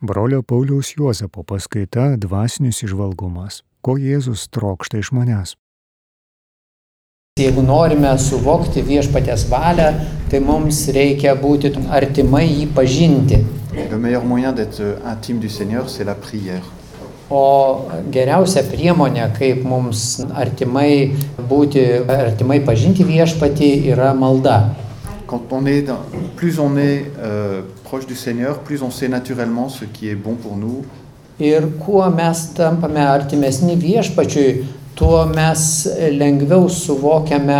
Brolio Pauliaus Juozapo paskaita Dvasinis išvalgumas. Ko Jėzus trokšta iš manęs? Jeigu norime suvokti viešpatės valią, tai mums reikia būti artimai jį pažinti. Le meilleur moyen d'être intime du Seigneur, c'est la prière. O geriausia priemonė, kaip mums artimai būti, artimai pažinti viešpatį, yra malda. Quand on est dans- plus on est euh, proche du Seigneur, plus on sait naturellement ce qui est bon pour nous, Ir kuo mes tampame artimesni viešpačiui, tuo mes lengviau suvokiame,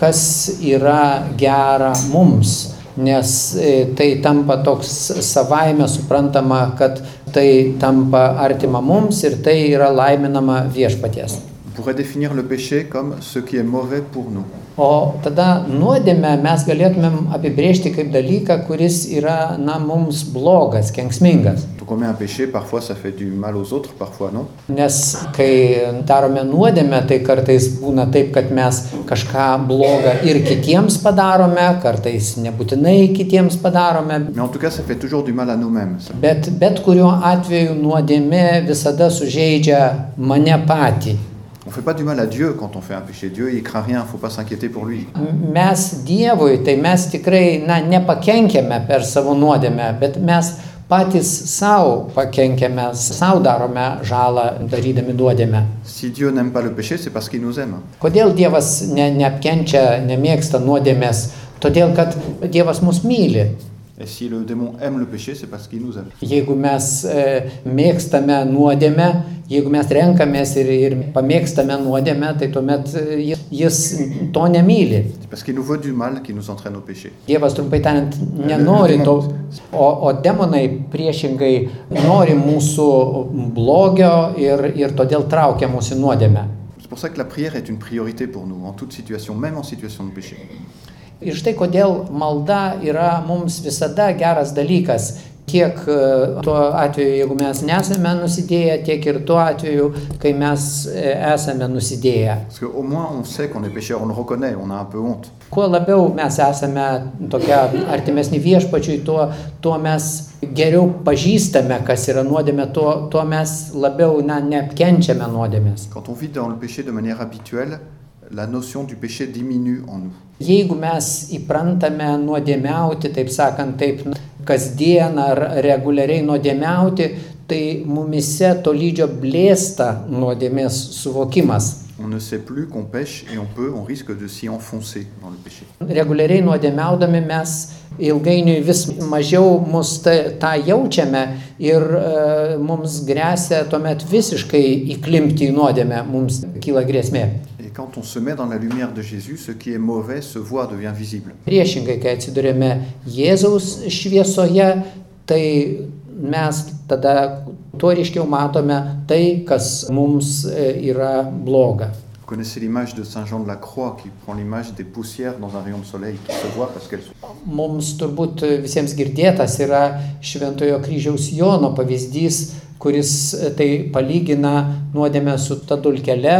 kas yra gera mums. Nes e, tai tampa toks savaime suprantama, kad tai tampa artima mums ir tai yra laiminama viešpaties. Pourrait définir le péché comme ce qui est mauvais pour nous. O tada nuodėmę mes galėtumėm apibrėžti kaip dalyką, kuris yra, na, mums blogas, kenksmingas. On met un péché, parfois ça fait du mal aux autres, parfois non. Nes kai darome nuodėmę, tai kartais būna taip, kad mes kažką blogą ir kitiems padarome, kartais nebūtinai kitiems padarome. Mais en tout cas, ça fait toujours du mal à nous-mêmes. ça. Bet bet kuriuo atveju nuodėmė visada sužeidžia mane patį. On fait pas du mal à Dieu quand on fait un péché. Dieu, il craint rien, faut pas s'inquiéter pour lui. Mes Dievui, tai mes tikrai, na, nepakenkėme per savo nuodėmę, bet mes patys savo pakenkėme, savo darome žalą darydami nuodėmę. Si Dieu n'aime pas le péché, c'est parce qu'il nous aime. Kodėl Dievas ne, neapkenčia, nemėgsta nuodėmės? Todėl, kad Dievas mus myli. Et si le démon aime le péché, c'est parce qu'il nous aime. Jeigu mes e, mėgstame nuodėmę, jeigu mes renkamės ir, ir pamėgstame nuodėmę, tai tuomet e, jis, jis to nemyli. C'est parce qu'il nous veut du mal qu'il nous entraîne au péché. Dievas trumpai tariant nenori to, o, o demonai priešingai nori mūsų blogio ir, ir todėl traukia mūsų į nuodėmę. C'est pour ça que la prière est une priorité pour nous, en toute situation, même en situation de péché. Ir štai kodėl malda yra mums visada geras dalykas. Tiek e, tuo atveju, jeigu mes nesame nusidėję, tiek ir tuo atveju, kai mes e, esame nusidėję. Kuo labiau mes esame tokia artimesni viešpačiui, tuo, tuo mes geriau pažįstame, kas yra nuodėmė, tuo, tuo mes labiau na, neapkenčiame nuodėmės. La notion du péché diminue en nous. Jeigu mes įprantame nuodėmiauti, taip sakant, taip kasdien ar reguliariai nuodėmiauti, tai mumise tolydžio blėsta nuodėmės suvokimas. On ne sait plus qu'on pêche et on peut, on risque de s'y enfoncer dans le péché. Reguliariai nuodėmiaudami mes ilgainiui vis mažiau mus ta, tą jaučiame ir e, mums grėsia tuomet visiškai įklimpti į nuodėmę, mums kyla grėsmė. Quand on se met dans la lumière de Jésus, ce qui est mauvais se voit, devient visible. Priešingai, kai atsidurėme Jėzaus šviesoje, tai mes tada tuo ryškiau matome tai, kas mums e, yra bloga. Vous connaissez l'image de Saint Jean de la Croix qui prend l'image des poussières dans un rayon de soleil qui se voit parce qu'elles sont. Mums turbūt visiems girdėtas yra Šventojo kryžiaus Jono pavyzdys, kuris e, tai palygina nuodėmę su ta dulkele,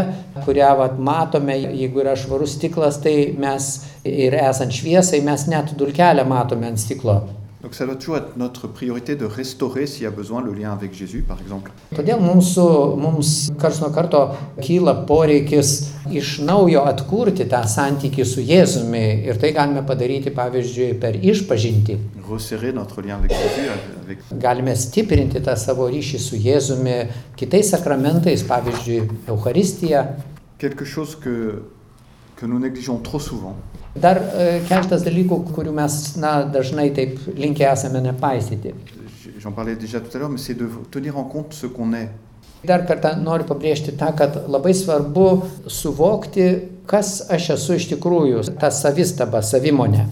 kurią vat, matome, jeigu yra švarus stiklas, tai mes ir esant šviesai, mes net dulkelę matome ant stiklo. Donc ça doit toujours être notre priorité de restaurer s'il y a besoin le lien avec Jésus, par exemple. Todėl mūsų, mums kars nuo karto kyla poreikis iš naujo atkurti tą santykį su Jėzumi ir tai galime padaryti, pavyzdžiui, per išpažinti. Resserrer notre lien avec Jésus, avec Galime stiprinti tą savo ryšį su Jėzumi kitais sakramentais, pavyzdžiui, Euharistija. quelque chose que, que nous négligeons trop souvent. Dar e, keletas dalykų, kurių mes na, dažnai taip linkę esame nepaisyti. J'en parlais déjà tout à l'heure, mais c'est de tenir en compte ce qu'on est. Dar kartą noriu pabrėžti tą, kad labai svarbu suvokti, kas aš esu iš tikrųjų, ta savistaba, savimonė.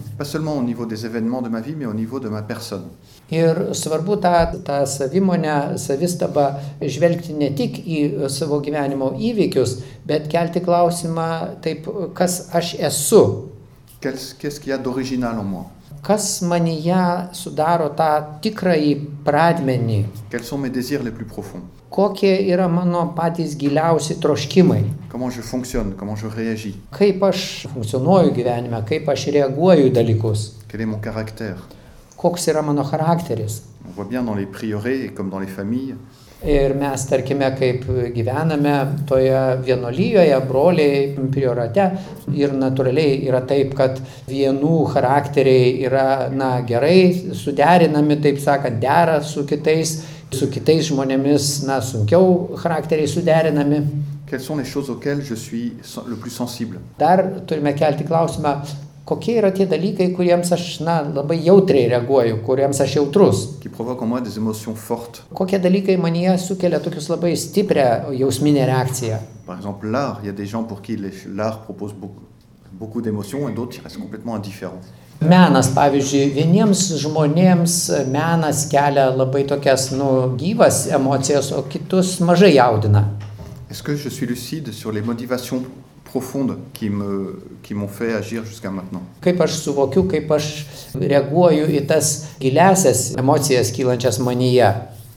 Vie. Ir svarbu tą, tą savimonę, savistabą žvelgti ne tik į savo gyvenimo įvykius, bet kelti klausimą, taip, kas aš esu, Qu'est-ce qu'est-ce qu'il y a d'original en moi? Kas manyje sudaro tą tikrąjį pradmenį, Quels sont mes désirs les plus profonds? Kokie yra mano patys giliausi troškimai, Comment je fonctionne? Comment je réagis? Kaip aš funkcionuoju gyvenime, kaip aš reaguoju į dalykus, Quel est mon caractère? Koks yra mano charakteris. On vois bien dans les prieurés et comme dans les familles, Ir mes, tarkime, kaip gyvename toje vienolyjoje, broliai, priorate, ir natūraliai yra taip, kad vienų charakteriai yra, na, gerai suderinami, taip sakant, dera su kitais, su kitais žmonėmis, na, sunkiau charakteriai suderinami. quelles sont les choses auxquelles je suis le plus sensible Dar turime kelti klausimą, kokie yra tie dalykai, kuriems aš, na, labai jautriai reaguoju, kuriems aš jautrus. Kokie dalykai manyje sukelia tokius labai stiprią jausminę reakciją. Par exemple, l'art, il y a des gens pour qui les- l'art propose beaucoup, beaucoup d'émotions et d'autres qui restent complètement indifférents. Menas, pavyzdžiui, vieniems žmonėms menas kelia labai tokias, nu, gyvas emocijas, o kitus mažai jaudina. Est-ce que je suis lucide sur les motivations profondes qui me qui m'ont fait agir jusqu'à maintenant Kaip aš suvokiu, kaip aš reaguoju į tas giliasias emocijas kylančias manyje.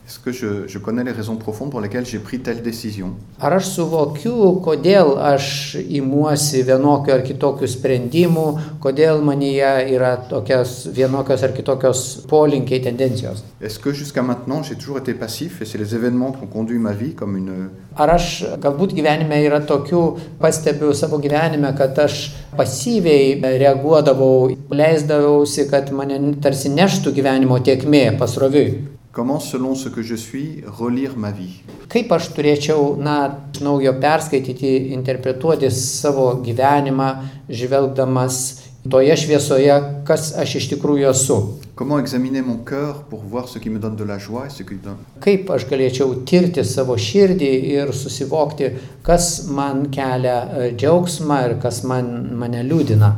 Est-ce que je, je connais les raisons profondes pour lesquelles j'ai pris telle décision Ar aš suvokiu, kodėl aš imuosi vienokių ar kitokių sprendimų, kodėl manyje yra tokios vienokios ar kitokios polinkiai, tendencijos. Est-ce que jusqu'à maintenant j'ai toujours été passif et c'est les événements qui ont conduit ma vie comme une Ar aš galbūt gyvenime yra tokių, pastebiu savo gyvenime, kad aš pasyviai reaguodavau, leisdavausi, kad mane tarsi neštų gyvenimo tiekmė pasroviui. Comment selon ce que je suis relire ma vie Kaip aš turėčiau, na, naujo perskaityti, interpretuoti savo gyvenimą, žvelgdamas toje šviesoje, kas aš iš tikrųjų esu. Comment examiner mon cœur pour voir ce qui me donne de la joie et ce qui me donne Kaip aš galėčiau tirti savo širdį ir susivokti, kas man kelia e, džiaugsmą ir kas man, mane liūdina.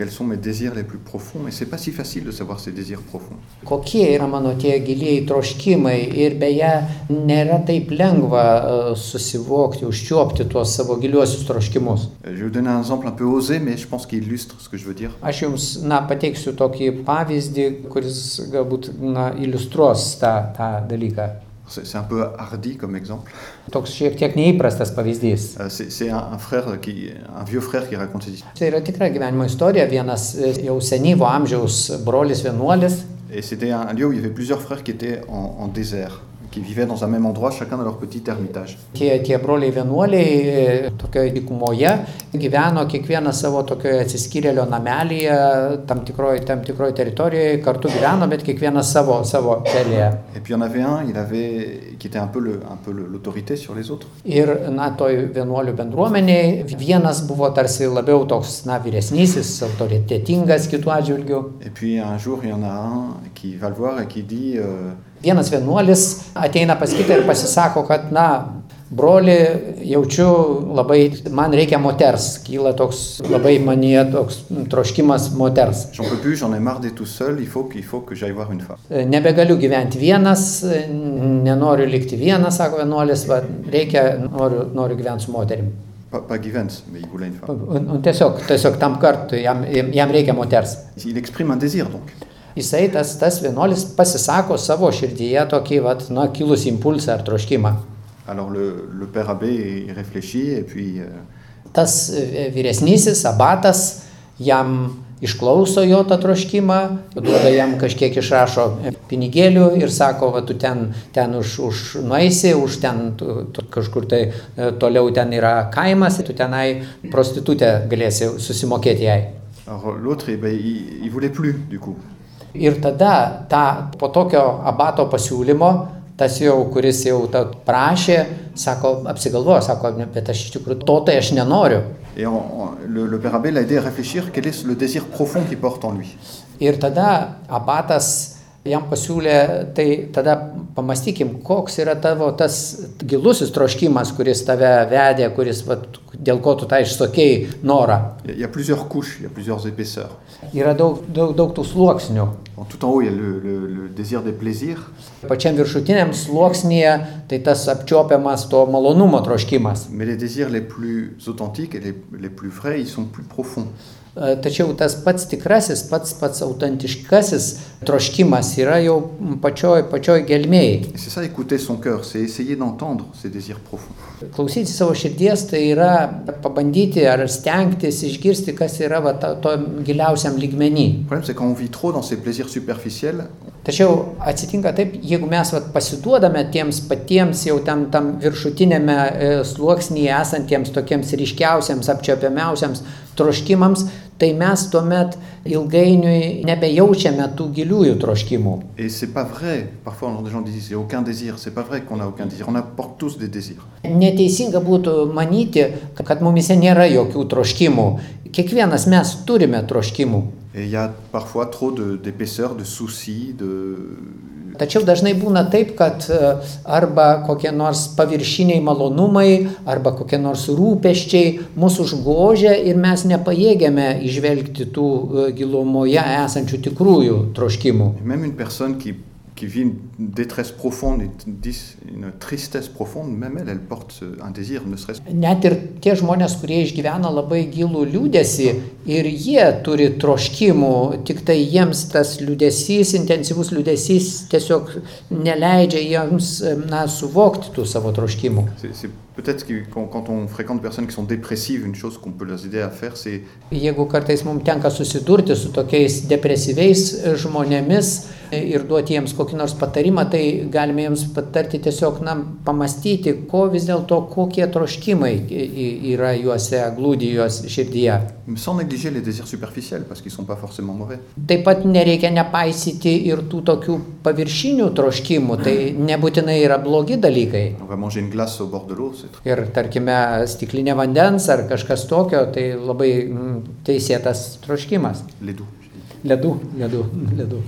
Quels sont mes désirs les plus profonds et c'est pas si facile de savoir ces désirs profonds. Kokie yra mano tie giliai troškimai ir beje nėra taip lengva e, susivokti, užčiuopti tuos savo giliuosius troškimus. Euh, Je vais vous donner un exemple un peu osé mais je pense qu'il illustre ce que je veux dire. Aš jums, na, pateiksiu tokį pavyzdį, kuris galbūt, na, iliustruos tą, tą dalyką. C'est c'est un peu hardi comme exemple. Toks šiek tiek neįprastas pavyzdys. Euh, C'est c'est un, un frère qui, un vieux frère qui raconte cette histoire. Tai yra tikra gyvenimo istorija, vienas e, jau senyvo amžiaus brolis vienuolis. Et c'était un, un lieu où il y avait plusieurs frères qui étaient en, en désert, qui vivaient dans un même endroit, chacun dans leur petit ermitage. Tie, tie broliai vienuoliai e, tokioje dykumoje gyveno kiekvienas savo tokioje atsiskyrėlio namelyje, tam tikroje tam tikroj teritorijoje, kartu gyveno, bet kiekvienas savo, savo kelyje. Et puis il y en avait un, il avait, qui était un peu le- un peu l'autorité sur les autres. Ir, na, toj vienuolių bendruomeniai vienas buvo tarsi labiau toks, na, vyresnysis, autoritetingas kitų atžvilgių. Et puis un jour, il y en a un qui va le voir et qui dit euh, Vienas vienuolis ateina pas kitą ir pasisako, kad, na, broli, jaučiu labai, man reikia moters, kyla toks labai manyje toks troškimas moters. Plus, seul, il faut qu'il faut femme. Nebegaliu gyventi vienas, nenoriu likti vienas, sako vienuolis, va, reikia, noriu, noriu gyventi su moterim. Guy Vance, mais il voulait une femme. Tiesiog, tiesiog tam kartui jam, jam reikia moters. Il exprime un désir donc. Jisai tas, tas vienuolis pasisako savo širdyje tokį, vat, na, kilusį impulsą ar troškimą. Alors le, le père abbé il réfléchit et puis euh, Tas vyresnysis abatas jam išklauso jo tą troškimą, duoda jam kažkiek išrašo pinigėlių ir sako, va tu ten, ten už, už nueisi, už ten tu, tu, kažkur tai e, toliau ten yra kaimas, tu tenai prostitutę galėsi susimokėti jai. alors l'autre eh ben, il, il voulait plus du coup. Ir tada ta, po tokio abato pasiūlymo, tas jau, kuris jau tą prašė, sako, apsigalvojo, sako, "Ne, bet aš iš tikrųjų to tai aš nenoriu. Et en- en- le, le père abbé l'a aidé à réfléchir quel est le désir profond qu'il porte en lui. Ir tada abatas jam pasiūlė, tai tada pamastykim, koks yra tavo tas gilusis troškimas, kuris tave vedė, kuris, vat, dėl ko tu tą išsakėjai norą. Yra daug, daug, daug tų sluoksnių. En tout en haut, il y a le, le- le désir des plaisirs. Pačiam viršutiniam sluoksnyje tai tas apčiopiamas to malonumo troškimas. Mais les désirs les plus authentiques et les, les plus vrais, ils sont plus profonds. E, Tačiau tas pats tikrasis, pats pats autentiškasis troškimas yra jau pačioj, pačioj gelmėjai. C'est ça, écouter son cœur, c'est essayer d'entendre ces désirs profonds. Klausyti savo širdies tai yra pabandyti ar stengtis išgirsti, kas yra va, ta, to giliausiam lygmenį. Problème, c'est quand on vit trop dans ces plaisirs superficiels, Tačiau atsitinka taip, jeigu mes vat, pasiduodame tiems patiems jau tam, tam viršutinėme e, sluoksnyje esantiems tokiems ryškiausiams, apčiopiamiausiams troškimams, tai mes tuomet ilgainiui nebejaučiame tų giliųjų troškimų. Et c'est pas vrai. Parfois, les gens disent il n'y a aucun désir. C'est pas vrai qu'on n'a aucun désir. On apporte tous des désirs. Neteisinga būtų manyti, kad mumise nėra jokių troškimų. Kiekvienas mes turime troškimų. Et il y a parfois trop de- d'épaisseur, de, soucis, de. Tačiau dažnai būna taip, kad e, arba kokie nors paviršiniai malonumai, arba kokie nors rūpeščiai mūsų užgožia ir mes nepajėgiame išvelgti tų e, gilumoje esančių tikrųjų troškimų. Même une personne qui, qui vit une détresse profonde, une, tristesse profonde, même elle, elle porte un désir, ne serait-ce Net ir tie žmonės, kurie išgyvena labai gilų liūdėsi ir jie turi troškimų, tik tai jiems tas liūdėsys, intensyvus liūdėsys tiesiog neleidžia jiems na, suvokti tų savo troškimų. C'est peut-être que quand, on fréquente des personnes qui sont dépressives, une chose qu'on peut leur aider à faire, c'est Jeigu kartais mums tenka susidurti su tokiais depresyviais žmonėmis ir duoti jiems kokį nors patarimą, tai galime jiems patarti tiesiog na, pamastyti, ko vis dėlto, kokie troškimai yra juose, glūdi juos širdyje. Taip pat nereikia nepaisyti ir tų tokių paviršinių troškimų, tai nebūtinai yra blogi dalykai. Ir tarkime, stiklinė vandens ar kažkas tokio, tai labai mm, teisėtas troškimas. dit. Ledų, ledų, ledų.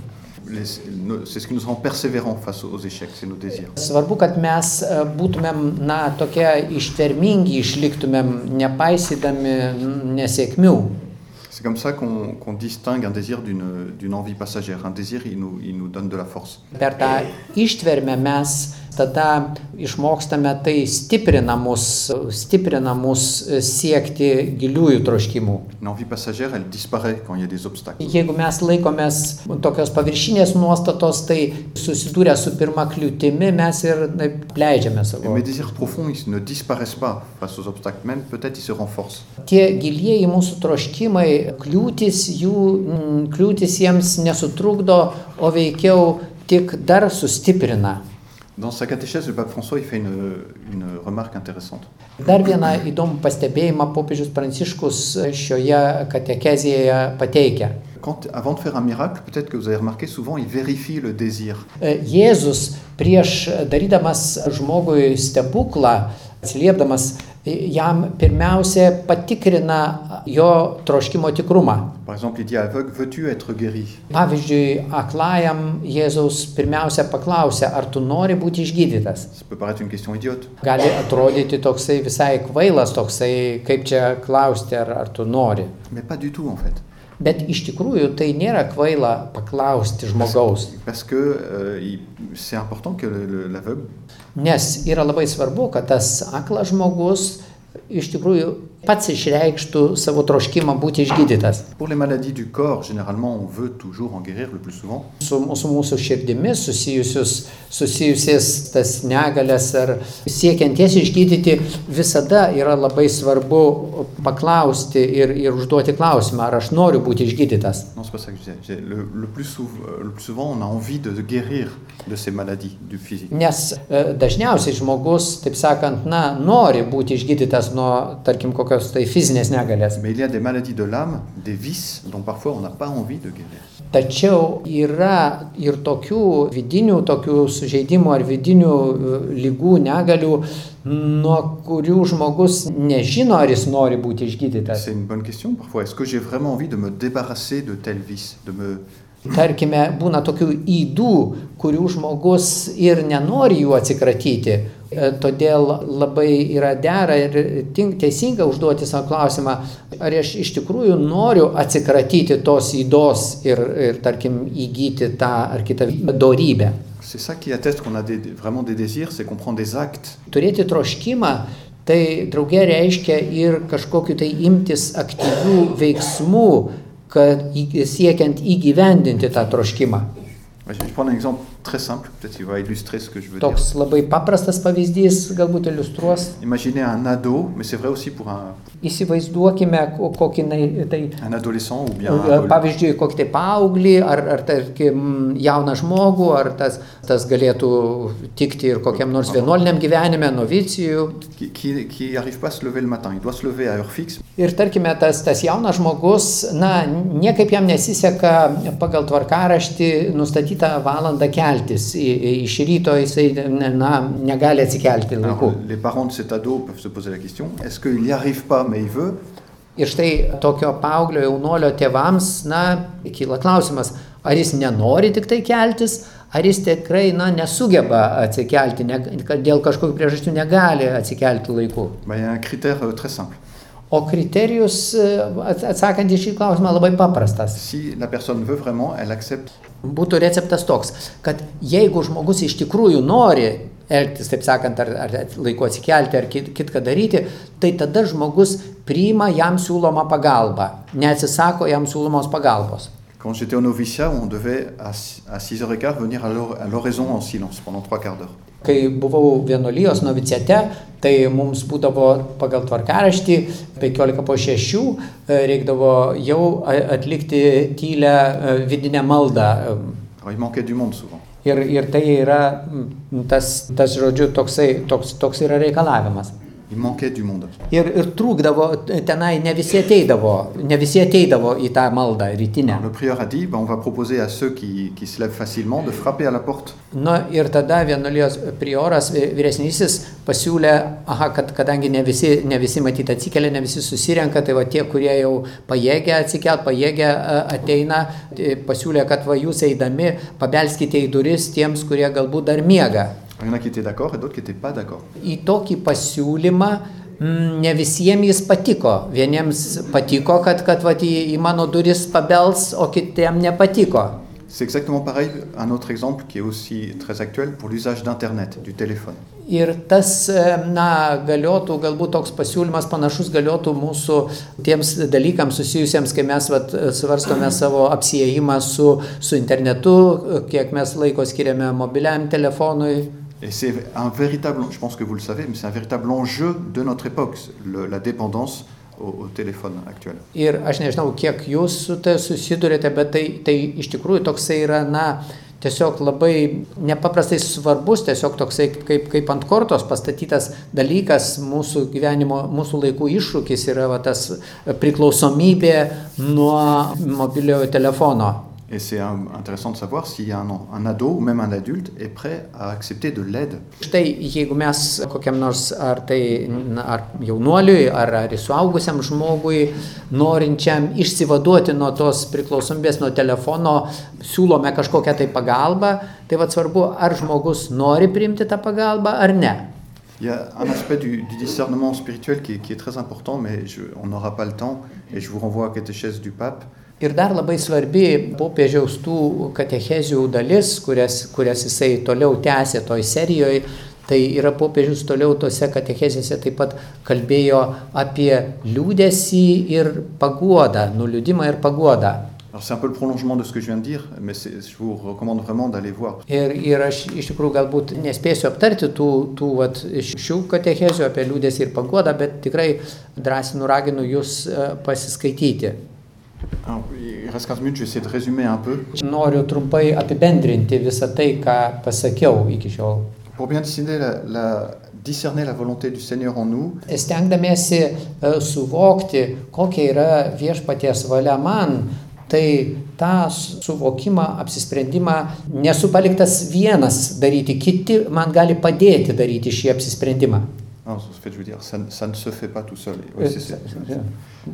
C'est ce qui nous rend persévérants face aux échecs, c'est nos désirs. Svarbu, kad mes e, būtumėm, na, tokie ištvermingi, išliktumėm, nepaisydami nesėkmių. C'est comme ça qu'on qu'on distingue un désir d'une d'une envie passagère. Un désir, il nous, il nous donne de la force. Per tą ištvermę mes tada išmokstame tai stiprina mus, stiprina mus e, siekti giliųjų troškimų. Jeigu mes laikomės tokios paviršinės nuostatos, tai susidūrę su pirma kliūtimi mes ir na, leidžiame savo. Tie gilieji mūsų troškimai, kliūtis, jų kliūtis jiems nesutrukdo, o veikiau tik dar sustiprina. Dans sa catéchèse, le pape François, il fait une, une remarque intéressante. Dar vieną įdomų pastebėjimą popiežius Pranciškus šioje katekezėje pateikia. Quand, avant de faire un miracle, peut-être que vous avez remarqué, souvent il vérifie le désir. E, Jėzus prieš darydamas žmogui stebuklą, atsiliepdamas, jam pirmiausia patikrina jo troškimo tikrumą. Guéri Pavyzdžiui, aklajam Jėzaus pirmiausia paklausė, ar tu nori būti išgydytas. Gali atrodyti toksai visai kvailas, toksai, kaip čia klausti, ar, ar tu nori. Mais pas du tout en fait. Bet iš tikrųjų tai nėra kvaila paklausti žmogaus, Parce que euh, c'est important que le- le- l'aveugle nes yra labai svarbu, kad tas aklas žmogus iš tikrųjų pats išreikštų savo troškimą būti išgydytas. Pour les maladies du corps, généralement, on veut toujours en guérir le plus souvent. Su mūsų, mūsų širdimis susijusius, susijusias tas negalės ar siekiant jas išgydyti, visada yra labai svarbu paklausti ir, ir užduoti klausimą, ar aš noriu būti išgydytas. Non, c'est pas ça que je disais. Le, le plus souv- euh, le plus souvent, on a envie de, de guérir de ces maladies du physique. Nes e, dažniausiai žmogus, taip sakant, na, nori būti išgydytas nuo, tarkim, kokios tai fizinės negalės. Des maladies de l'âme, des vices, dont parfois on n'a pas envie de guérir. Tačiau yra ir tokių vidinių, tokių sužeidimų ar vidinių e, lygų, negalių, nuo kurių žmogus nežino, ar jis nori būti išgydytas. Tarkime, būna tokių įdų, kurių žmogus ir nenori jų atsikratyti. E, Todėl labai yra dera ir teisinga užduoti savo klausimą, ar aš iš tikrųjų noriu atsikratyti tos įdos ir, ir tarkim, įgyti tą ar kitą dorybę. C'est ça qui atteste qu'on a des- vraiment des désirs, c'est qu'on prend des actes Turėti troškimą, tai draugė reiškia ir kažkokiu tai imtis aktyvių veiksmų, kad siekiant įgyvendinti tą troškimą. Je prendre un exemple très simple, peut-être il va illustrer ce que je veux dire. Toks labai paprastas pavyzdys galbūt iliustruos. Imaginez un ado, mais c'est vrai aussi pour un, Įsivaizduokime ko- kokį tai, un adolescent ou bien un, pavyzdžiui, kokį tai paauglį, ar, ar tarkim jauną žmogų, ar tas, tas galėtų tikti ir kokiam nors vienuoliniam gyvenime, novicijų. qui qui qui n'arrive pas à se lever le matin. Il doit se lever à heure fixe. Ir tarkime, tas, tas jaunas žmogus, na, niekaip jam nesiseka pagal tvarkaraštį nustatytą valandą keltis. Iš ryto jisai, na, negali atsikelti laiku. les parents de cet ado peuvent se poser la question est-ce qu'il n'y arrive pas, mais il veut Ir štai tokio paauglio jaunuolio tėvams, na, kyla klausimas, ar jis nenori tik tai keltis, ar jis tikrai, na, nesugeba atsikelti, ne, dėl kažkokių priežasčių negali atsikelti laiku. Ben, O kriterijus, e, ats- atsakant į šį klausimą, labai paprastas. Si vraiment, Būtų receptas toks, kad jeigu žmogus iš tikrųjų nori elgtis, taip sakant, ar, ar laiku atsikelti, ar kit, kitką daryti, tai tada žmogus priima jam siūlomą pagalbą, neatsisako jam siūlomos pagalbos. Quand j'étais au noviciat, on devait à s- à 6h15 venir à l'or- à l'oraison en silence pendant trois quarts d'heure. Kai buvau vienuolijos noviciate, tai mums būdavo pagal tvarkaraštį 15 po 6 reikdavo jau atlikti tylę e, vidinę maldą. Alors il manquait du monde souvent. Ir, ir tai yra tas, tas žodžiu, toksai, toks, toks yra reikalavimas. Manquait du monde. Ir, ir trūkdavo, tenai ne visi ateidavo, ne visi ateidavo į tą maldą rytinę. Alors, le prieur a dit ben, on va proposer à ceux qui, qui se lèvent facilement de frapper à la porte. Na ir tada vienuolijos prioras vy- vyresnysis pasiūlė, aha, kad kadangi ne visi, ne visi matyti atsikelia, ne visi susirenka, tai va tie, kurie jau pajėgia atsikelt, pajėgia ateina, tai pasiūlė, kad va jūs eidami pabelskite į duris tiems, kurie galbūt dar miega. Il y en a qui étaient d'accord et d'autres qui n'étaient pas d'accord. Į tokį pasiūlymą mm, ne visiems jis patiko. Vieniems patiko, kad, kad vat, į, į mano duris pabels, o kitiems nepatiko. C'est exactement pareil, un autre exemple qui est aussi très actuel pour l'usage d'Internet, du téléphone. Ir tas, e, na, galiotų, galbūt toks pasiūlymas panašus galiotų mūsų tiems dalykams susijusiems, kai mes vat, svarstome savo apsijėjimą su, su internetu, kiek mes laiko skiriame mobiliam telefonui. Et c'est un véritable, je pense que vous le savez, mais c'est un véritable enjeu de notre époque, le- la dépendance au, au téléphone actuel. Ir aš nežinau, kiek jūs su tai susidurėte, bet tai, tai iš tikrųjų toksai yra, na, tiesiog labai nepaprastai svarbus, tiesiog toksai kaip, kaip ant kortos pastatytas dalykas mūsų gyvenimo, mūsų laikų iššūkis yra va, tas priklausomybė nuo mobiliojo telefono. Et c'est intéressant de savoir si un, un ado ou même un adulte est prêt à accepter de l'aide. Štai jeigu mes kokiam nors ar tai ar jaunuoliui, ar, ar suaugusiam žmogui, norinčiam išsivaduoti nuo tos priklausomybės nuo telefono, siūlome kažkokią tai pagalbą, tai vad svarbu, ar žmogus nori priimti tą pagalbą ar ne. Il y a un aspect du, du discernement spirituel qui qui est très important, mais je- on n'aura pas le temps, et je vous renvoie à la catéchèse du pape. Ir dar labai svarbi popiežiaus tų katechezių dalis, kurias, kurias jisai toliau tęsė toj serijoje. Tai yra popiežius toliau tose katechezėse taip pat kalbėjo apie liūdėsį ir paguodą, nuliūdimą ir paguodą. C'est un peu le prolongement de ce que je viens de dire, mais je vous recommande vraiment d'aller voir. Ir, ir aš iš tikrųjų galbūt nespėsiu aptarti tų, tų vat, šių katechezių apie liūdėsį ir paguodą, bet tikrai drąsinu raginu jūs e, pasiskaityti. Alors, il reste 15 minutes, je vais essayer de résumer un peu. Noriu trumpai apibendrinti visą tai, ką pasakiau iki šiol. Pour bien discerner la, la- discerner la volonté du Seigneur en nous, Stengdamiesi e, suvokti, kokia yra viešpaties valia man, tai tą suvokimą, apsisprendimą nesu paliktas vienas daryti, kiti man gali padėti daryti šį apsisprendimą. Non, en fait, je veux dire, ça, ça ne se fait pas tout seul. Oui, c'est ça.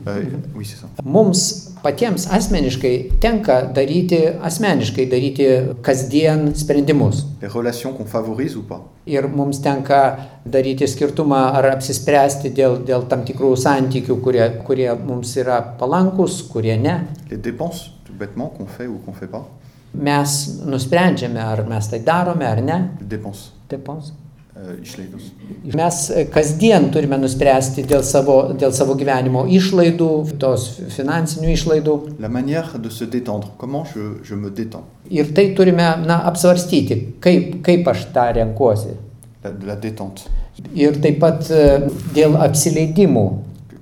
Euh, oui, ça. Mums patiems asmeniškai tenka daryti, asmeniškai daryti kasdien sprendimus. Les relations qu'on favorise ou pas. Ir mums tenka daryti skirtumą ar apsispręsti dėl, dėl tam tikrų santykių, kurie, kurie mums yra palankus, kurie ne. Les dépenses, tout bêtement, qu'on fait ou qu'on fait pas. Mes nusprendžiame, ar mes tai darome ar ne. Les dépenses. Euh, išlaidus. Mes e, kasdien turime nuspręsti dėl savo, dėl savo gyvenimo išlaidų, tos finansinių išlaidų. Détendre, comment je, je me détends, Ir tai turime na, apsvarstyti, kaip, kaip aš tą renkuosi. la, la détente. Ir taip pat e, dėl apsileidimų.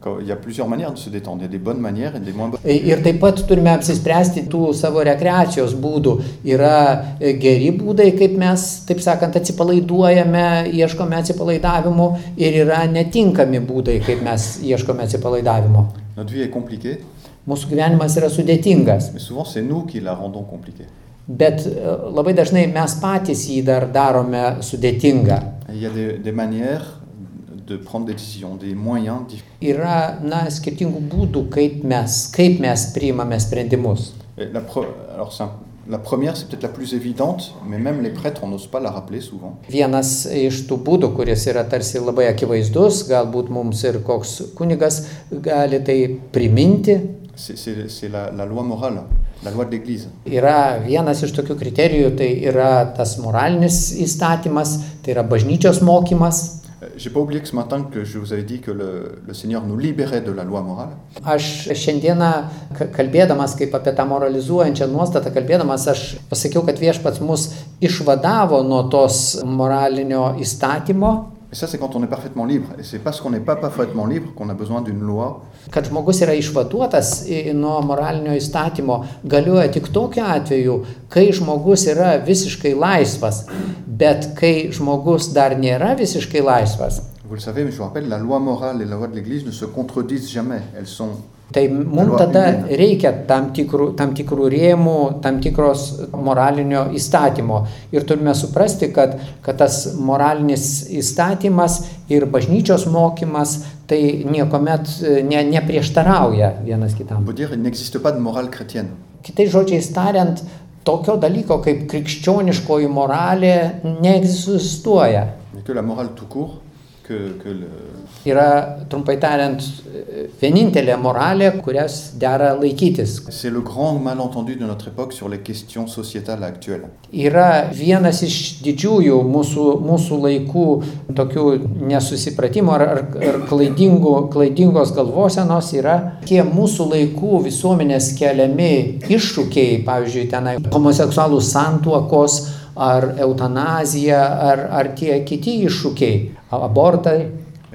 Quand- Il y a plusieurs manières de se détendre. Il y a des bonnes manières et des moins bonnes. Ir taip pat turime apsispręsti tų savo rekreacijos būdų. Yra e, geri būdai, kaip mes, taip sakant, atsipalaiduojame, ieškome atsipalaidavimo ir yra netinkami būdai, kaip mes ieškome atsipalaidavimo. Notre vie est compliquée, Mūsų gyvenimas yra sudėtingas, mais souvent c'est nous qui la rendons compliquée. bet e, labai dažnai mes patys jį dar darome sudėtingą. Il y a des, des manières de prendre des décisions, des moyens. Yra, na, skirtingų būdų, kaip mes, kaip mes priimame sprendimus. La, pre- alors un- la première, c'est peut-être la plus évidente, mais même les prêtres, on n'ose pas la rappeler souvent. Vienas iš tų būdų, kuris yra tarsi labai akivaizdus, galbūt mums ir koks kunigas gali tai priminti, c'est la, la loi morale, la loi de l'Église. yra vienas iš tokių kriterijų, tai yra tas moralinis įstatymas, tai yra bažnyčios mokymas. Euh, J'ai pas oublié que ce matin que je vous avais dit que le, le Seigneur nous libérait de la loi morale. Aš šiandieną ka- kalbėdamas kaip apie tą moralizuojančią nuostatą, kalbėdamas aš pasakiau, kad viešpats mus išvadavo nuo tos moralinio įstatymo, Et ça, c'est quand on est parfaitement libre. Et c'est parce qu'on n'est pas parfaitement libre qu'on a besoin d'une loi. kad žmogus yra išvaduotas nuo moralinio įstatymo, galioja tik tokiu atveju, kai žmogus yra visiškai laisvas. Bet kai žmogus dar nėra visiškai laisvas, Vous le savez, mais je vous rappelle, la loi morale et la loi de l'Église ne se contredisent jamais. Elles sont tai mums tada reikia tam tikrų, tam tikrų rėmų, tam tikros moralinio įstatymo. Ir turime suprasti, kad, kad tas moralinis įstatymas ir bažnyčios mokymas tai niekuomet e, ne, neprieštarauja vienas kitam. Kitais žodžiais tariant, tokio dalyko kaip krikščioniškoji moralė neegzistuoja. Que la morale tout court, que, que le, Yra, trumpai tariant, vienintelė moralė, kurias dera laikytis. C'est le grand malentendu de notre époque sur les questions sociétales actuelles. Yra vienas iš didžiųjų mūsų, mūsų laikų tokių nesusipratimų ar, ar, ar klaidingų, klaidingos galvosenos yra tie mūsų laikų visuomenės keliami iššūkiai, pavyzdžiui, tenai homoseksualų santuokos ar eutanazija ar, ar tie kiti iššūkiai, abortai.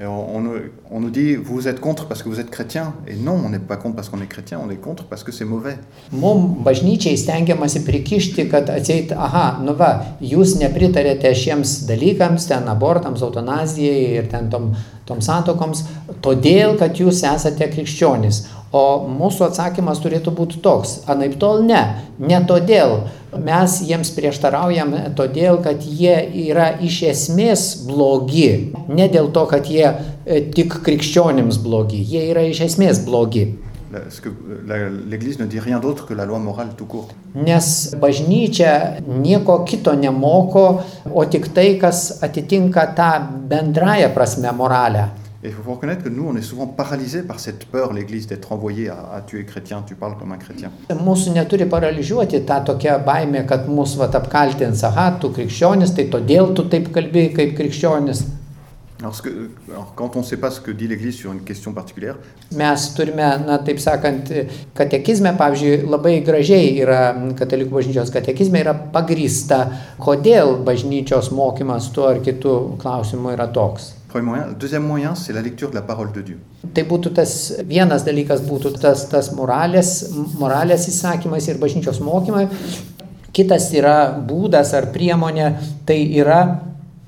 On, on nous- dit, vous êtes contre parce que vous êtes chrétien. Et non, on n'est pas contre parce qu'on est chrétien, on est contre parce que c'est mauvais. Mums bažnyčiai stengiamasi prikišti, kad atseit, aha, nu va, jūs nepritarėte šiems dalykams, ten abortams, eutanazijai ir ten tom, tom santokoms, todėl, kad jūs esate krikščionys. O mūsų atsakymas turėtų būti toks, anaip tol ne, ne todėl. Mes jiems prieštaraujam todėl, kad jie yra iš esmės blogi. Ne dėl to, kad jie e, tik krikščionims blogi, jie yra iš esmės blogi. Ce que- L'Église ne dit rien d'autre que la loi morale tout court. Nes bažnyčia nieko kito nemoko, o tik tai, kas atitinka tą bendrąją prasme moralę. Et il faut reconnaître que nous, on est souvent paralysés par cette peur, l'Église, d'être envoyé à, à tu es chrétien, tu parles comme un chrétien. Mūsų neturi paralyžiuoti tą tokią baimę, kad mūsų vat apkaltins, aha, tu krikščionis, tai todėl tu taip kalbi kaip krikščionis. Alors, que- alors, quand on ne sait pas ce que dit l'Église sur une question particulière, Mes turime, na taip sakant, katekizme, pavyzdžiui, labai gražiai yra katalikų bažnyčios katekizme yra pagrįsta, kodėl bažnyčios mokymas tuo ar kitu klausimu yra toks. premier moyen. Deuxième moyen, c'est la lecture de la parole de Dieu. Tai būtų tas vienas dalykas, būtų tas, tas moralės, moralės įsakymais ir bažnyčios mokymai. Kitas yra būdas ar priemonė, tai yra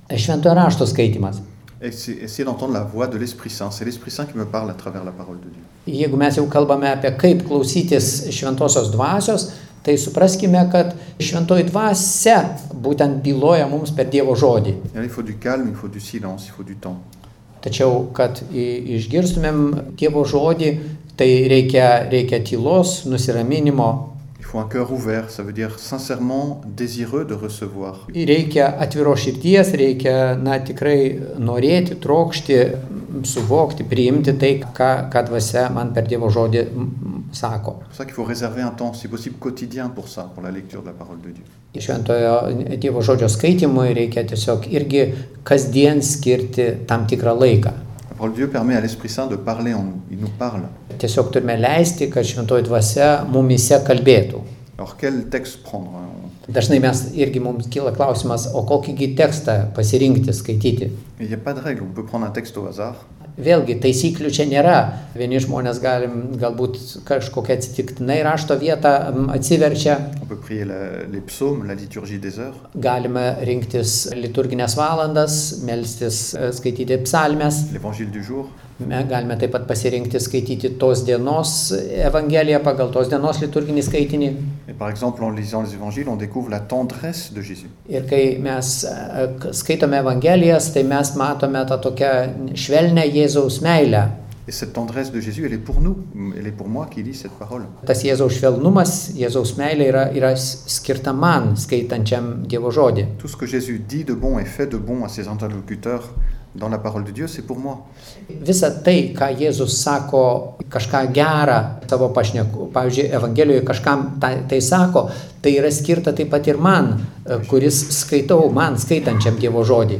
šventojo rašto skaitimas. Essayer d'entendre la voix de l'Esprit Saint. C'est l'Esprit Saint qui me parle à travers la parole de Dieu. Jeigu mes jau kalbame apie kaip klausytis šventosios dvasios, tai supraskime, kad šventoji dvasia būtent byloja mums per Dievo žodį. Il faut du calme, il faut du silence, il faut du temps. Tačiau, kad išgirstumėm Dievo žodį, tai reikia, reikia tylos, nusiraminimo, faut un cœur ouvert, ça veut dire sincèrement désireux de recevoir. Reikia atviro širties, reikia, na, tikrai norėti, trokšti, suvokti, priimti tai, ką, ką dvasia man per Dievo žodį sako. C'est ça qu'il faut réserver un temps, si possible quotidien, pour ça, pour la lecture de la parole de Dieu. Šventojo Dievo žodžio skaitimui reikia tiesiog irgi kasdien skirti tam tikrą laiką. La parole de Dieu permet à l'Esprit Saint de parler en nous. Il nous parle. Tiesiog turime leisti, kad šventoji dvasia mumise kalbėtų. Alors quel texte prendre hein Dažnai mes irgi mums kyla klausimas, o kokįgi tekstą pasirinkti, skaityti. Il n'y a pas de règle, on peut prendre un texte au hasard. Vėlgi, taisyklių čia nėra. Vieni žmonės galim galbūt kažkokią atsitiktinai rašto vietą atsiverčia, galime rinktis liturginės valandas, melstis, e, skaityti psalmes, Me- galime taip pat pasirinkti skaityti tos dienos Evangeliją pagal tos dienos liturginį skaitinį. et par exemple en lisant les évangiles, on découvre la tendresse de Jésus. Ir kai mes e, k- skaitome Evangelijas, tai mes matome tą tokią švelnę Jėzaus meilę. Et cette tendresse de Jésus, elle est pour nous, elle est pour moi qui lis cette parole. Tas Jėzaus švelnumas, Jėzaus meilė yra, yra s- skirta man, skaitančiam Dievo žodį. Tout ce que Jésus dit de bon et fait de bon à ses interlocuteurs dans la parole de Dieu, c'est pour moi. Visa tai, ką Jėzus sako, kažką gerą savo pašneku, pavyzdžiui, Evangelijoje kažkam tai, tai sako, tai yra skirta taip pat ir man, e, kuris skaitau, man skaitančiam Dievo žodį.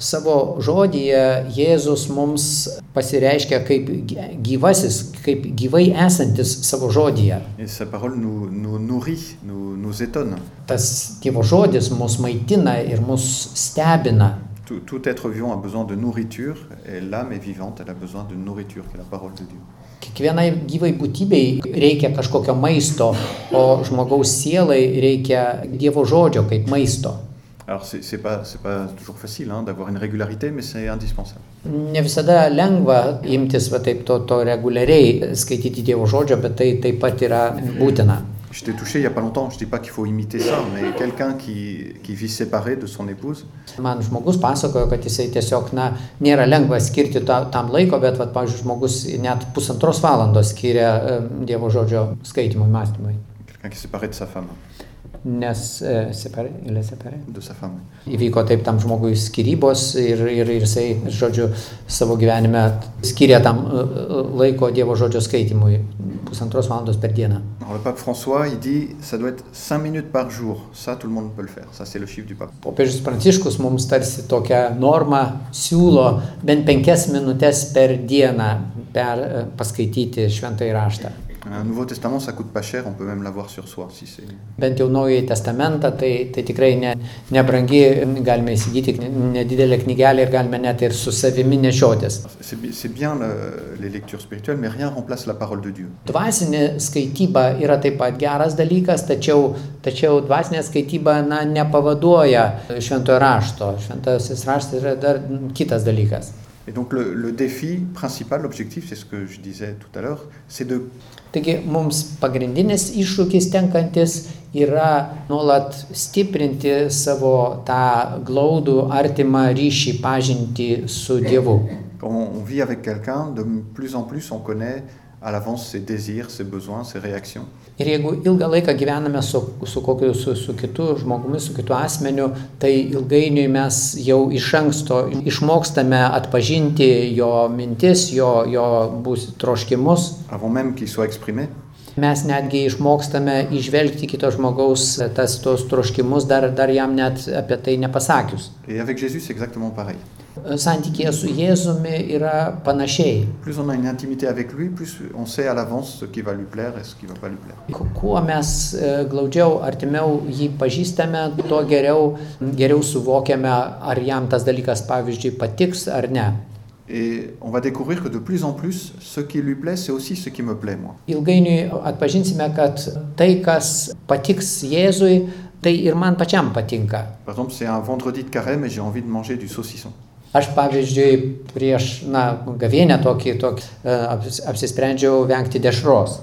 Savo žodyje Jėzus mums pasireiškia kaip gy- gyvasis, kaip gyvai esantis savo žodyje. Tas Dievo žodis mus maitina ir mus stebina. Tout, tout être vivant a besoin de nourriture, et l'âme est vivante, elle a besoin de nourriture, qui est la parole de Dieu. Kiekvienai gyvai būtybei reikia kažkokio maisto, o žmogaus sielai reikia Dievo žodžio kaip maisto. Alors, c'est pas, c'est pas toujours facile hein, d'avoir une régularité, mais c'est indispensable. Ne visada lengva imtis va taip to, to reguliariai skaityti Dievo žodžio, bet tai taip pat yra būtina. J'étais touché il n'y a pas longtemps, je ne dis pas qu'il faut imiter ça, mais quelqu'un qui, qui vit séparé de son épouse, Man žmogus pasakojo, kad jisai tiesiog, na, nėra lengva skirti ta, tam laiko, bet, va, pavyzdžiui, žmogus net pusantros valandos skiria Dievo žodžio skaitimui, mąstymui. quelqu'un qui est séparé de sa femme, Nes e, separai, ilė de sa femme. Įvyko taip tam žmogui skirybos ir, ir, ir jisai, žodžiu, savo gyvenime skiria tam e, e, laiko Dievo žodžio skaitimui pusantros valandos per dieną. Alors, le pape François, il dit ça doit être 5 minutes par jour. Ça, tout le monde peut le faire. Ça, c'est le chiffre du pape. Popiežius Pranciškus mums tarsi tokią normą siūlo bent penkias minutės per dieną per, e, paskaityti šventąjį raštą. Un Nouveau Testament, ça coûte pas cher, on peut même l'avoir sur soi. Si c'est... Bent jau naująjį testamentą, tai, tai tikrai ne, nebrangi, galime įsigyti nedidelę knygelę ir galime net ir su savimi nešiotis. C'est bien le- les lectures spirituelles, mais rien remplace la parole de Dieu. Dvasinė skaityba yra taip pat geras dalykas, tačiau, tačiau dvasinė skaityba na, nepavaduoja šventojo rašto. Šventasis raštas yra dar kitas dalykas. Et donc le, le défi principal, l'objectif, c'est ce que je disais tout à l'heure, c'est de Taigi mums pagrindinis iššūkis tenkantis yra nuolat stiprinti savo tą glaudų, artimą ryšį, pažinti su Dievu. Quand on vit avec quelqu'un, de plus en plus, on connaît à l'avance ses désirs, ses besoins, ses réactions. Ir jeigu ilgą laiką gyvename su, su kokiu, su, su kitu žmogumi, su kitu asmeniu, tai ilgainiui mes jau iš anksto išmokstame atpažinti jo mintis, jo, jo bus troškimus. Avant même qu'il soit exprimé, Mes netgi išmokstame išvelgti kito žmogaus tas tos troškimus, dar, dar jam net apie tai nepasakius. Jésus, pareil. Santykėje su Jėzumi yra panašiai. Lui, plaire Kuo mes e, glaudžiau, artimiau jį pažįstame, tuo geriau, geriau suvokiame, ar jam tas dalykas, pavyzdžiui, patiks ar ne. Et on va découvrir que de plus en plus, ce qui lui plaît, c'est aussi ce qui me plaît, moi. Ilgainiui atpažinsime, kad tai, kas patiks Jėzui, tai ir man pačiam patinka. Par exemple, c'est un vendredi de carême et j'ai envie de manger du saucisson. Aš, pavyzdžiui, prieš, na, gavienę tokį, tokį e, apsis- apsisprendžiau vengti dešros.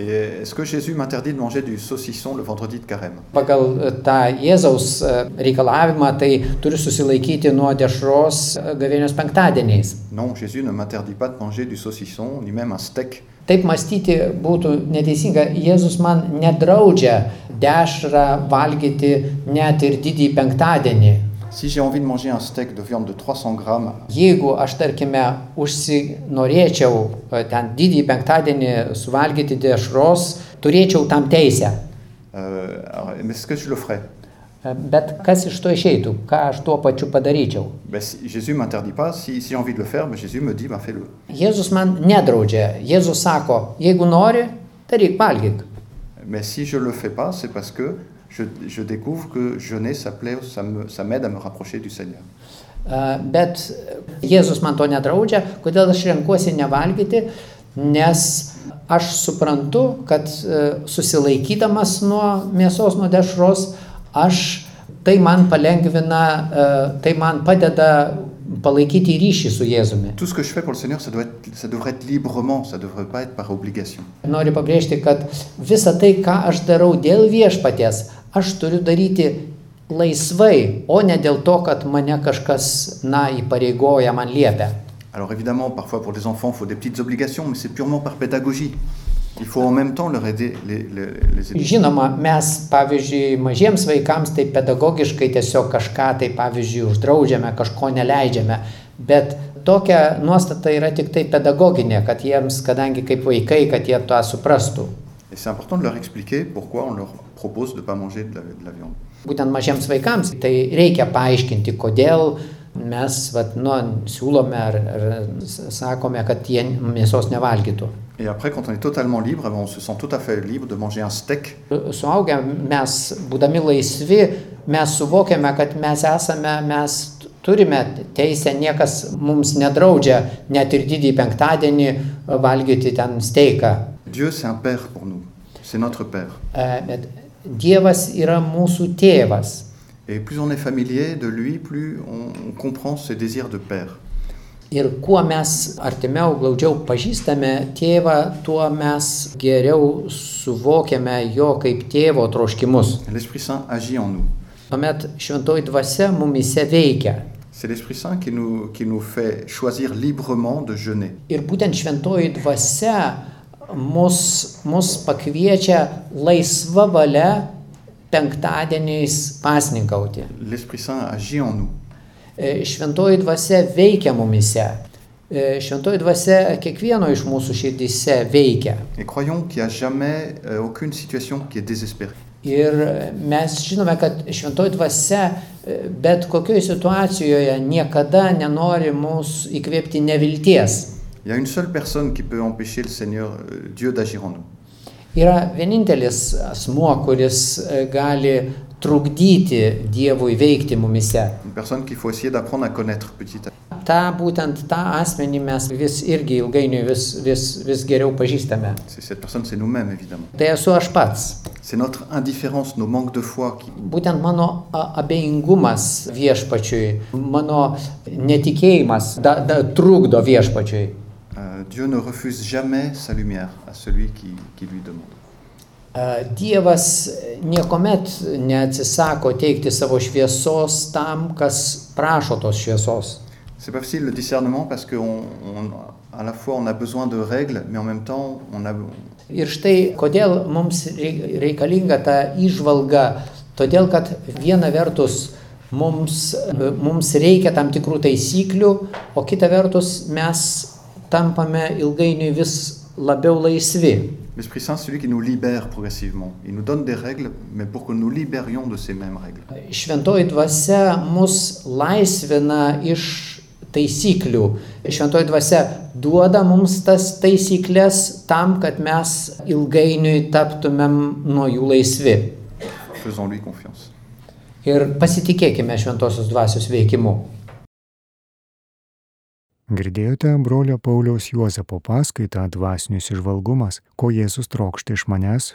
Est-ce que Jésus m'interdit de manger du saucisson le vendredi de carême Pagal e, tą Jėzaus e, reikalavimą, tai turiu susilaikyti nuo dešros e, gavėnios penktadieniais. Non, Jésus ne m'interdit pas de manger du saucisson, ni même un steak. Taip mąstyti būtų neteisinga. Jėzus man nedraudžia dešrą valgyti net ir didįjį penktadienį. Si j'ai envie de manger un steak de viande de 300 grammes, Jeigu aš, tarkime, užsinorėčiau e, ten didįjį penktadienį suvalgyti dešros, turėčiau tam teisę. euh, mais est-ce que je le ferais E, Bet kas iš to išeitų, ką aš tuo pačiu padaryčiau? Pas. Si, si j'ai envie de le faire, ben, Jésus me dit fais-le. Jėzus man nedraudžia. Jėzus sako, jeigu nori, daryk valgyk. Mais si je le fais pas, c'est parce que je, je découvre que jeûner, ça plaît, ça me- ça m'aide à me rapprocher du Seigneur. E, Bet Jėzus man to nedraudžia, kodėl aš renkuosi nevalgyti, nes aš suprantu, kad e, susilaikydamas nuo mėsos, nuo dešros, aš tai man palengvina, e, tai man padeda palaikyti ryšį su Jėzumi. Tout ce que je fais pour le Seigneur, ça, doit être, ça devrait être librement, ça ne devrait pas être par obligation. Noriu pabrėžti, kad visa tai, ką aš darau dėl viešpaties, aš turiu daryti laisvai, o ne dėl to, kad mane kažkas, na, įpareigoja, man liepia. Alors évidemment, parfois pour les enfants, il faut des petites obligations, mais c'est purement par pédagogie. Il faut en même temps leur aider, les, les, les aider. Žinoma, mes, pavyzdžiui, mažiems vaikams tai pedagogiškai tiesiog kažką tai, pavyzdžiui, uždraudžiame, kažko neleidžiame, bet tokia nuostata yra tik tai pedagoginė, kad jiems, kadangi kaip vaikai, kad jie tą suprastų. C'est important de leur expliquer pourquoi on leur propose de ne pas manger de la, de la viande. Būtent mažiems vaikams tai reikia paaiškinti, kodėl mes vat, nu, siūlome ar, ar sakome, kad jie mėsos nevalgytų. Et après, quand on est totalement libre, eh on se sent tout à fait libre de manger un steak Suaugę mes, būdami laisvi, mes suvokiame, kad mes esame, mes turime teisę, niekas mums nedraudžia net ir didįjį penktadienį valgyti ten steiką. Dieu, c'est un Père pour nous. C'est notre Père. Bet Dievas yra mūsų tėvas. Et plus on est familier de lui, plus on, comprend ses désirs de Père. Ir kuo mes artimiau, glaudžiau pažįstame tėvą, tuo mes geriau suvokiame jo kaip tėvo troškimus. Et L'Esprit Saint agit en nous. Tuomet šventoji dvasia mumise veikia. C'est l'Esprit Saint qui nous, qui nous fait choisir librement de jeûner. Ir būtent šventoji dvasia mus, mus pakviečia laisva valia penktadieniais pasninkauti. E, Šventoji dvasia veikia mumise. E, Šventoji dvasia kiekvieno iš mūsų širdise veikia. Euh. Ir mes žinome, kad šventoji dvasia e, bet kokioje situacijoje niekada nenori mūsų įkvėpti nevilties. Il y a une seule personne qui peut empêcher le Seigneur, euh, Dieu, d'agir en nous. Yra vienintelis asmuo, kuris e, gali trukdyti Dievui veikti mumise. Une personne qu'il faut essayer d'apprendre à connaître petit à petit. Ta būtent tą asmenį mes vis irgi ilgainiui vis, vis, vis geriau pažįstame. C'est- Cette personne, c'est nous-mêmes, évidemment. Tai esu aš pats. C'est notre indifférence, nos manques de foi qui, Būtent mano abejingumas viešpačiui, mano netikėjimas da, da, trukdo viešpačiui. Euh, Dieu ne refuse jamais sa lumière à celui qui, qui lui demande. E, Dievas niekuomet neatsisako teikti savo šviesos tam, kas prašo tos šviesos. C'est pas facile le discernement parce qu'à à la fois on a besoin de règles, mais en même temps on a, Ir štai kodėl mums rei- reikalinga ta išvalga. Todėl, kad viena vertus mums, mums reikia tam tikrų taisyklių, o kita vertus mes tampame ilgainiui vis labiau laisvi. L'Esprit Saint, celui qui nous libère progressivement. Il nous donne des règles, mais pour que nous libérions de ces mêmes règles. Šventoji dvasia mus laisvina iš taisyklių. Šventoji dvasia duoda mums tas taisyklės tam, kad mes ilgainiui taptumėm nuo jų laisvi. Faisons-lui confiance. Ir pasitikėkime šventosios dvasios veikimu. Girdėjote brolio Pauliaus Juozapo paskaitą dvasinius išvalgumas, ko Jėzus trokšta iš manęs